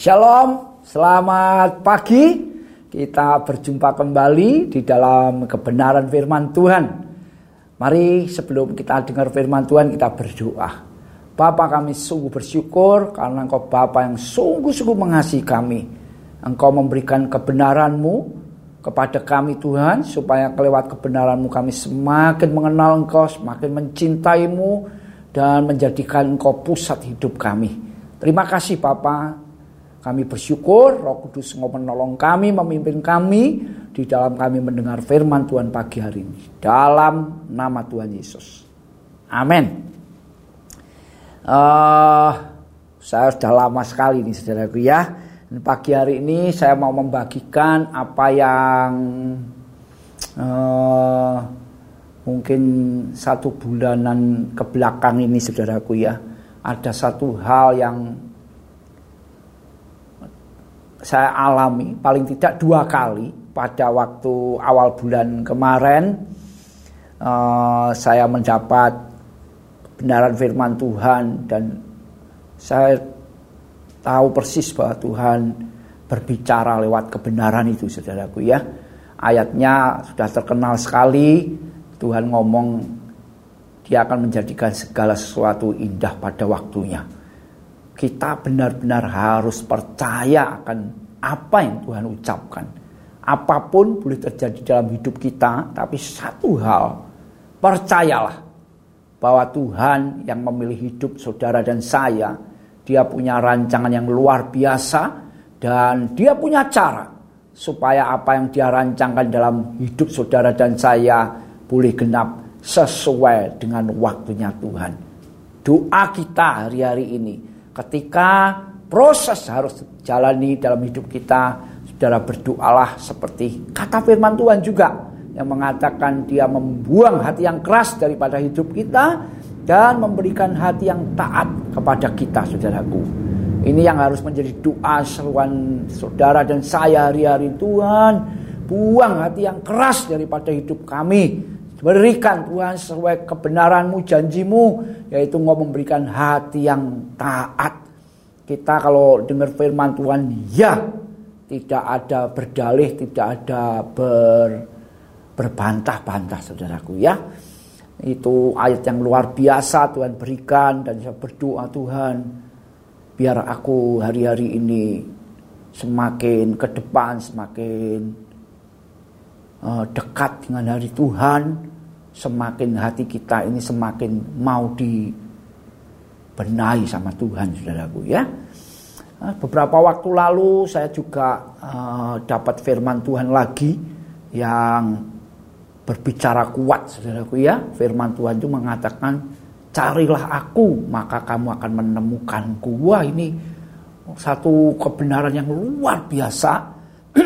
Shalom, selamat pagi. Kita berjumpa kembali di dalam kebenaran firman Tuhan. Mari sebelum kita dengar firman Tuhan kita berdoa. Bapa kami sungguh bersyukur karena Engkau Bapa yang sungguh-sungguh mengasihi kami. Engkau memberikan kebenaranmu kepada kami Tuhan supaya kelewat kebenaranmu kami semakin mengenal Engkau, semakin mencintaimu dan menjadikan Engkau pusat hidup kami. Terima kasih Bapak kami bersyukur Roh Kudus menolong kami, memimpin kami di dalam kami mendengar firman Tuhan pagi hari ini. Dalam nama Tuhan Yesus. Amin. Uh, saya sudah lama sekali nih saudaraku ya. Dan pagi hari ini saya mau membagikan apa yang uh, mungkin satu bulanan ke belakang ini saudaraku ya. Ada satu hal yang saya alami paling tidak dua kali pada waktu awal bulan kemarin uh, saya mendapat kebenaran firman Tuhan dan saya tahu persis bahwa Tuhan berbicara lewat kebenaran itu saudaraku ya. Ayatnya sudah terkenal sekali Tuhan ngomong dia akan menjadikan segala sesuatu indah pada waktunya kita benar-benar harus percaya akan apa yang Tuhan ucapkan. Apa pun boleh terjadi dalam hidup kita, tapi satu hal, percayalah bahwa Tuhan yang memilih hidup saudara dan saya, dia punya rancangan yang luar biasa dan dia punya cara supaya apa yang dia rancangkan dalam hidup saudara dan saya boleh genap sesuai dengan waktunya Tuhan. Doa kita hari-hari ini Ketika proses harus jalani dalam hidup kita, saudara berdoalah seperti kata firman Tuhan juga yang mengatakan dia membuang hati yang keras daripada hidup kita dan memberikan hati yang taat kepada kita saudaraku. Ini yang harus menjadi doa seruan saudara dan saya hari-hari Tuhan. Buang hati yang keras daripada hidup kami. Berikan Tuhan sesuai kebenaranmu, janjimu, yaitu engkau memberikan hati yang taat. Kita kalau dengar firman Tuhan, ya, tidak ada berdalih, tidak ada ber, berbantah-bantah, saudaraku ya. Itu ayat yang luar biasa Tuhan berikan dan saya berdoa Tuhan, biar aku hari-hari ini semakin ke depan, semakin uh, dekat dengan hari Tuhan, semakin hati kita ini semakin mau dibenahi sama Tuhan saudaraku ya. Ah, beberapa waktu lalu saya juga uh, dapat firman Tuhan lagi yang berbicara kuat saudaraku ya. Firman Tuhan itu mengatakan carilah aku maka kamu akan menemukanku. Wah ini satu kebenaran yang luar biasa.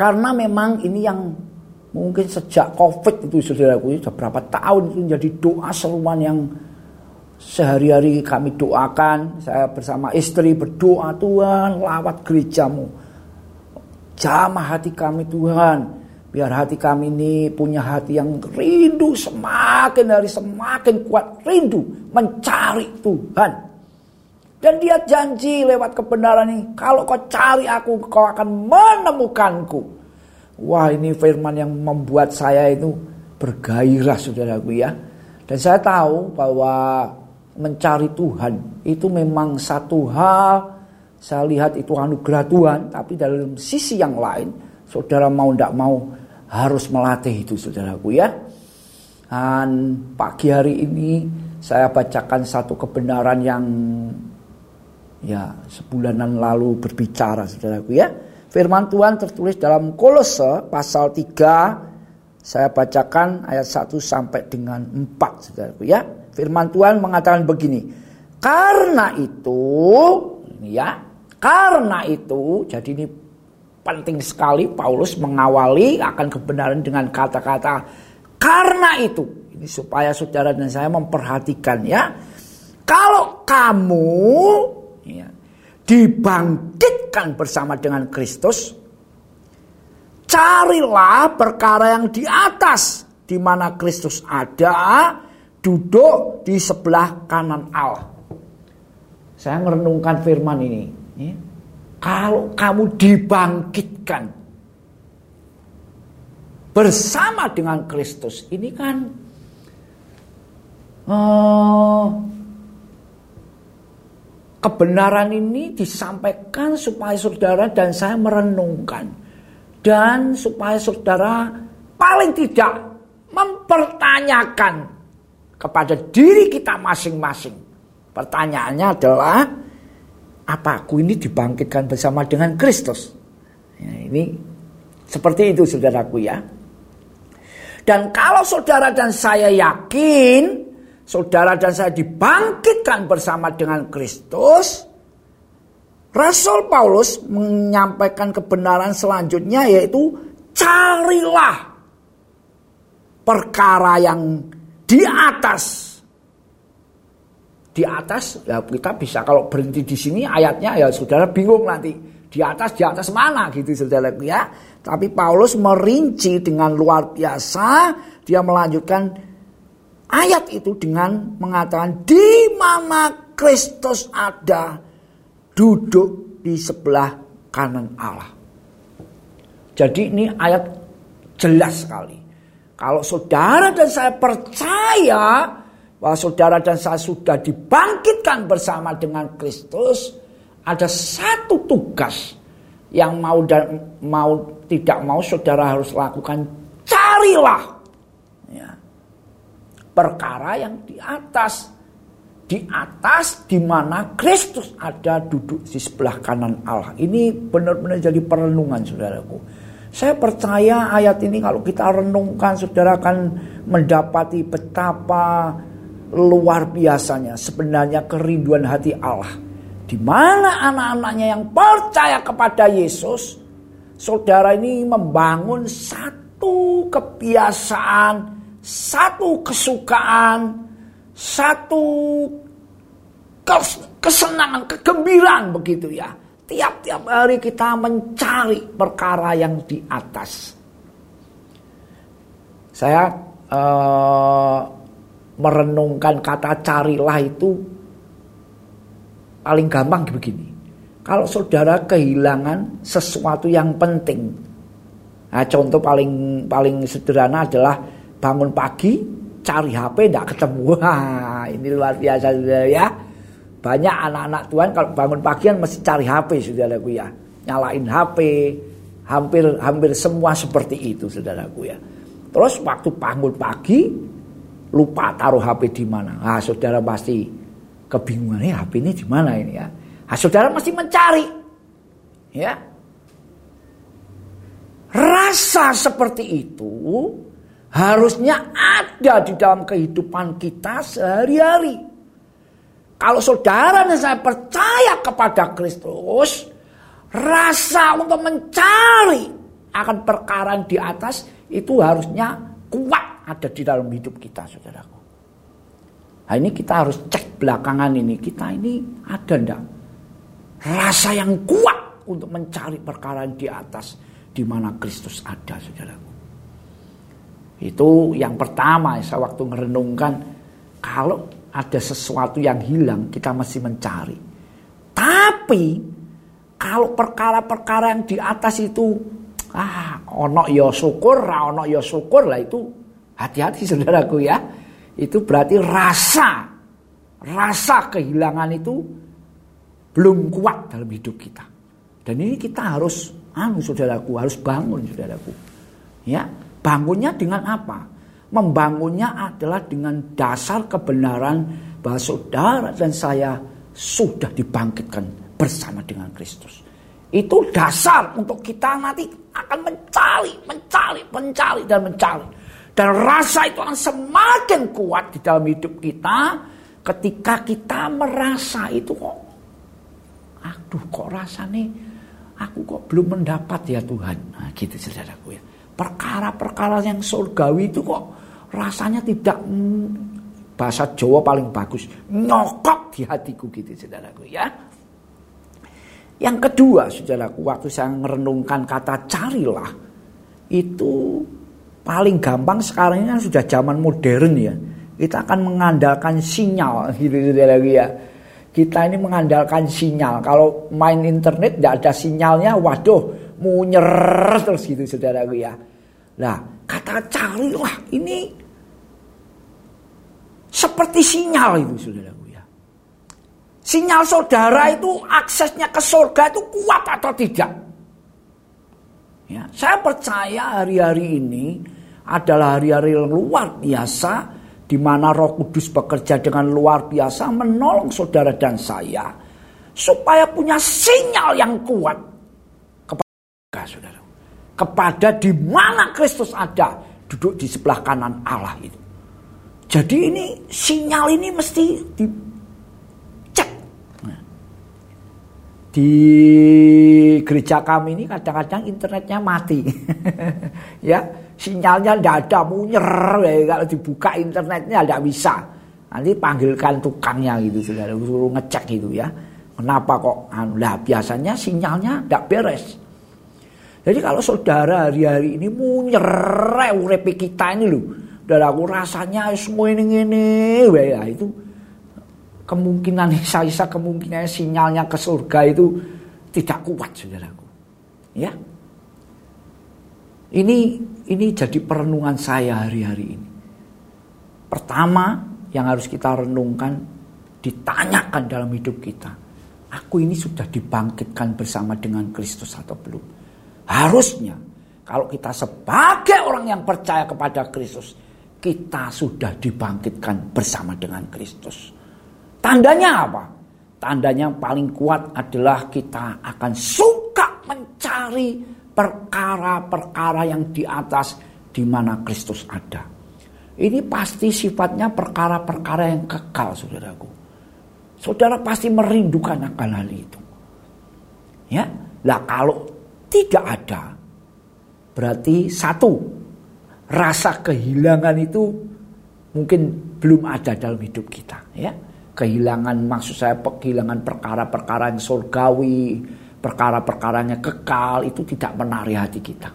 Karena memang ini yang Mungkin sejak COVID itu saudaraku sudah berapa tahun itu menjadi doa seruan yang sehari-hari kami doakan. Saya bersama istri berdoa Tuhan lawat gerejamu. Jamah hati kami Tuhan. Biar hati kami ini punya hati yang rindu semakin hari semakin kuat rindu mencari Tuhan. Dan dia janji lewat kebenaran ini, kalau kau cari aku, kau akan menemukanku. Wah ini firman yang membuat saya itu bergairah saudaraku ya. Dan saya tahu bahwa mencari Tuhan itu memang satu hal saya lihat itu anugerah Tuhan tapi dalam sisi yang lain saudara mau tidak mau harus melatih itu saudaraku ya. Dan pagi hari ini saya bacakan satu kebenaran yang ya sebulanan lalu berbicara saudaraku ya. Firman Tuhan tertulis dalam Kolose pasal 3 saya bacakan ayat 1 sampai dengan 4 Saudaraku ya. Firman Tuhan mengatakan begini. Karena itu ya, karena itu jadi ini penting sekali Paulus mengawali akan kebenaran dengan kata-kata karena itu. Ini supaya saudara dan saya memperhatikan ya. Kalau kamu ya, dibangkitkan bersama dengan Kristus, carilah perkara yang di atas, di mana Kristus ada, duduk di sebelah kanan Allah. Saya merenungkan firman ini, Ya. Kalau kamu dibangkitkan bersama dengan Kristus, ini kan uh, kebenaran ini disampaikan supaya saudara dan saya merenungkan dan supaya saudara paling tidak mempertanyakan kepada diri kita masing-masing. Pertanyaannya adalah apa aku ini dibangkitkan bersama dengan Kristus? Ya, ini seperti itu saudaraku ya. Dan kalau saudara dan saya yakin saudara dan saya dibangkitkan bersama dengan Kristus, Rasul Paulus menyampaikan kebenaran selanjutnya yaitu carilah perkara yang di atas. Di atas ya kita bisa kalau berhenti di sini ayatnya ya saudara bingung nanti di atas di atas mana gitu saudara ya. Tapi Paulus merinci dengan luar biasa dia melanjutkan ayat itu dengan mengatakan di mana Kristus ada duduk di sebelah kanan Allah. Jadi ini ayat jelas sekali. Kalau saudara dan saya percaya bahwa saudara dan saya sudah dibangkitkan bersama dengan Kristus, ada satu tugas yang mau dan mau tidak mau saudara harus lakukan carilah perkara yang di atas. Di atas di mana Kristus ada duduk di sebelah kanan Allah. Ini benar-benar jadi perenungan saudaraku. Saya percaya ayat ini kalau kita renungkan saudara akan mendapati betapa luar biasanya sebenarnya kerinduan hati Allah. Di mana anak-anaknya yang percaya kepada Yesus, saudara ini membangun satu kebiasaan satu kesukaan, satu kesenangan, kegembiraan begitu ya. Tiap-tiap hari kita mencari perkara yang di atas. Saya uh, merenungkan kata carilah itu paling gampang begini. Kalau saudara kehilangan sesuatu yang penting, nah, contoh paling paling sederhana adalah bangun pagi cari HP tidak ketemu. Wah, ini luar biasa saudara ya. Banyak anak-anak Tuhan kalau bangun pagi kan mesti cari HP saudaraku ya. Nyalain HP. Hampir hampir semua seperti itu saudaraku ya. Terus waktu bangun pagi lupa taruh HP di mana. Ah, saudara pasti kebingungan ya HP ini di mana ini ya. Ah, saudara mesti mencari. Ya. Rasa seperti itu harusnya ada di dalam kehidupan kita sehari-hari. Kalau saudara dan saya percaya kepada Kristus, rasa untuk mencari akan perkara di atas itu harusnya kuat ada di dalam hidup kita, saudaraku. Nah ini kita harus cek belakangan ini, kita ini ada ndak rasa yang kuat untuk mencari perkara di atas di mana Kristus ada, saudaraku. Itu yang pertama saya waktu merenungkan kalau ada sesuatu yang hilang kita masih mencari. Tapi kalau perkara-perkara yang di atas itu ah ono ya syukur, ono yo ya syukur lah itu hati-hati saudaraku ya. Itu berarti rasa rasa kehilangan itu belum kuat dalam hidup kita. Dan ini kita harus anu saudaraku, harus bangun saudaraku. Ya, Bangunnya dengan apa? Membangunnya adalah dengan dasar kebenaran bahwa saudara dan saya sudah dibangkitkan bersama dengan Kristus. Itu dasar untuk kita nanti akan mencari, mencari, mencari dan mencari. Dan rasa itu akan semakin kuat di dalam hidup kita ketika kita merasa itu kok aduh kok rasanya aku kok belum mendapat ya Tuhan. Nah, gitu saudaraku ya perkara-perkara yang surgawi itu kok rasanya tidak hmm, bahasa Jawa paling bagus. Nyokok di hatiku gitu saudaraku ya. Yang kedua saudaraku waktu saya merenungkan kata carilah itu paling gampang sekarang ini kan sudah zaman modern ya. Kita akan mengandalkan sinyal gitu saudaraku ya. Kita ini mengandalkan sinyal. Kalau main internet tidak ada sinyalnya, waduh, munyer terus gitu saudaraku ya. Nah, kata carilah ini seperti sinyal itu saudaraku ya. Sinyal saudara itu aksesnya ke surga itu kuat atau tidak? Ya, saya percaya hari-hari ini adalah hari-hari luar biasa di mana Roh Kudus bekerja dengan luar biasa menolong saudara dan saya supaya punya sinyal yang kuat kepada saudara. Kepada di mana Kristus ada duduk di sebelah kanan Allah itu. Jadi ini sinyal ini mesti dicek. Nah, di gereja kami ini kadang-kadang internetnya mati. ya, sinyalnya tidak ada, munyer. Ya, kalau dibuka internetnya tidak bisa. Nanti panggilkan tukangnya gitu, saudara, suruh ngecek gitu ya. Kenapa kok? Nah, biasanya sinyalnya tidak beres. Jadi kalau saudara hari-hari ini munyer urep kita ini loh dan aku rasanya semua ini ini ya itu kemungkinan saya kemungkinan sinyalnya ke surga itu tidak kuat saudaraku. Ya? Ini ini jadi perenungan saya hari-hari ini. Pertama yang harus kita renungkan ditanyakan dalam hidup kita aku ini sudah dibangkitkan bersama dengan Kristus atau belum harusnya kalau kita sebagai orang yang percaya kepada Kristus kita sudah dibangkitkan bersama dengan Kristus. Tandanya apa? Tandanya paling kuat adalah kita akan suka mencari perkara-perkara yang di atas di mana Kristus ada. Ini pasti sifatnya perkara-perkara yang kekal, saudaraku. Saudara pasti merindukan akan hal itu. Ya, lah kalau tidak ada, berarti satu rasa kehilangan itu mungkin belum ada dalam hidup kita ya. Kehilangan maksud saya kehilangan perkara-perkara yang surgawi perkara-perkaranya kekal itu tidak menarik hati kita.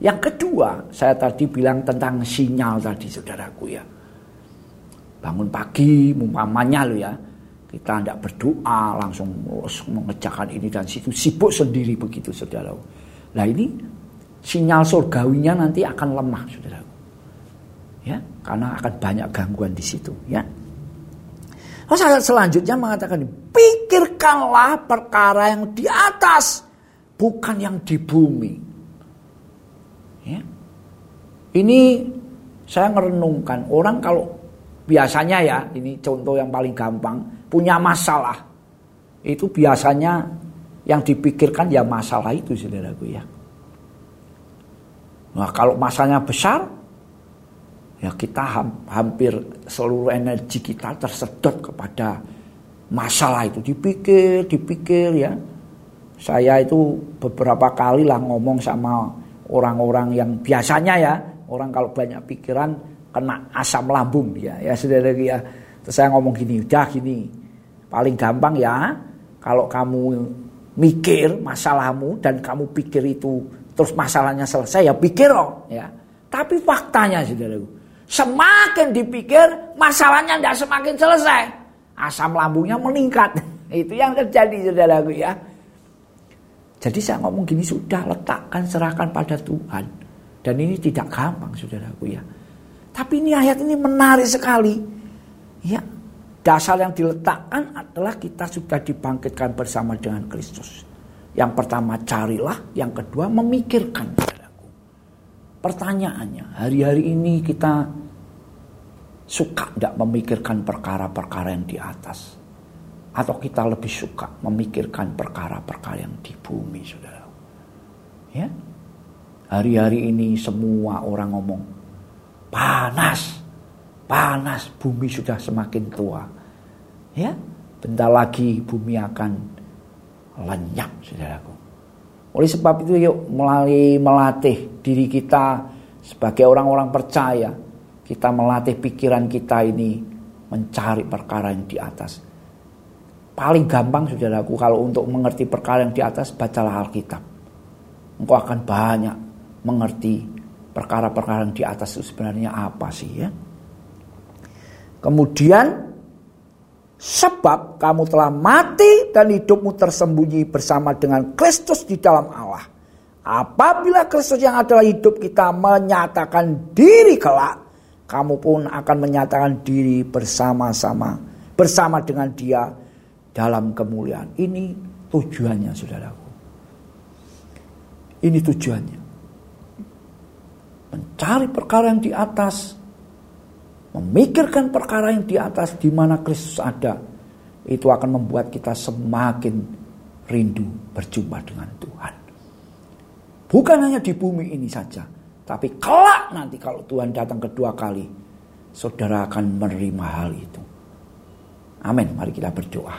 Yang kedua saya tadi bilang tentang sinyal tadi saudaraku ya. Bangun pagi umpamanya lo ya kita tidak berdoa langsung mengerjakan ini dan situ sibuk sendiri begitu saudara nah ini sinyal surgawinya nanti akan lemah, saudara. Ya, karena akan banyak gangguan di situ, ya. Terus ayat selanjutnya mengatakan, pikirkanlah perkara yang di atas, bukan yang di bumi. Ya. Ini saya merenungkan orang kalau biasanya ya, ini contoh yang paling gampang, punya masalah. Itu biasanya yang dipikirkan ya masalah itu saudaraku ya. Nah kalau masanya besar, ya kita hampir seluruh energi kita tersedot kepada masalah itu. Dipikir, dipikir ya. Saya itu beberapa kali lah ngomong sama orang-orang yang biasanya ya, orang kalau banyak pikiran kena asam lambung ya, ya saudara ya. Terus saya ngomong gini, udah gini, paling gampang ya, kalau kamu mikir masalahmu dan kamu pikir itu terus masalahnya selesai ya pikir oh ya. Tapi faktanya saudaraku, semakin dipikir masalahnya tidak semakin selesai. Asam lambungnya meningkat. Itu yang terjadi saudaraku ya. Jadi saya ngomong gini sudah letakkan serahkan pada Tuhan. Dan ini tidak gampang saudaraku ya. Tapi ini ayat ini menarik sekali. Ya, dasar yang diletakkan adalah kita sudah dibangkitkan bersama dengan Kristus. Yang pertama carilah, yang kedua memikirkan. Pertanyaannya, hari-hari ini kita suka tidak memikirkan perkara-perkara yang di atas? Atau kita lebih suka memikirkan perkara-perkara yang di bumi, saudara? Ya, hari-hari ini semua orang ngomong, panas, panas, bumi sudah semakin tua. Ya, bentar lagi bumi akan lenyap saudaraku. Oleh sebab itu yuk melalui melatih diri kita sebagai orang-orang percaya. Kita melatih pikiran kita ini mencari perkara yang di atas. Paling gampang saudaraku kalau untuk mengerti perkara yang di atas bacalah Alkitab. Engkau akan banyak mengerti perkara-perkara yang di atas itu sebenarnya apa sih ya. Kemudian Sebab kamu telah mati dan hidupmu tersembunyi bersama dengan Kristus di dalam Allah. Apabila Kristus yang adalah hidup kita menyatakan diri kelak, kamu pun akan menyatakan diri bersama-sama bersama dengan dia dalam kemuliaan. Ini tujuannya saudaraku. Ini tujuannya. Mencari perkara yang di atas memikirkan perkara yang di atas di mana Kristus ada, itu akan membuat kita semakin rindu berjumpa dengan Tuhan. Bukan hanya di bumi ini saja, tapi kelak nanti kalau Tuhan datang kedua kali, saudara akan menerima hal itu. Amin. Mari kita berdoa.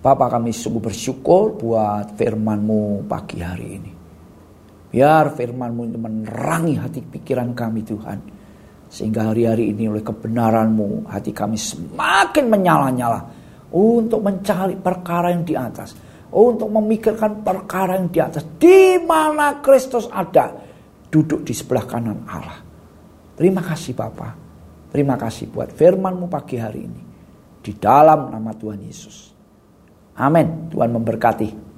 Bapak kami sungguh bersyukur buat firman-Mu pagi hari ini. Biar firman-Mu menerangi hati pikiran kami Tuhan sehingga hari-hari ini oleh kebenaranmu hati kami semakin menyala-nyala untuk mencari perkara yang di atas. Untuk memikirkan perkara yang di atas. Di mana Kristus ada. Duduk di sebelah kanan Allah. Terima kasih Bapak. Terima kasih buat firmanmu pagi hari ini. Di dalam nama Tuhan Yesus. Amin. Tuhan memberkati.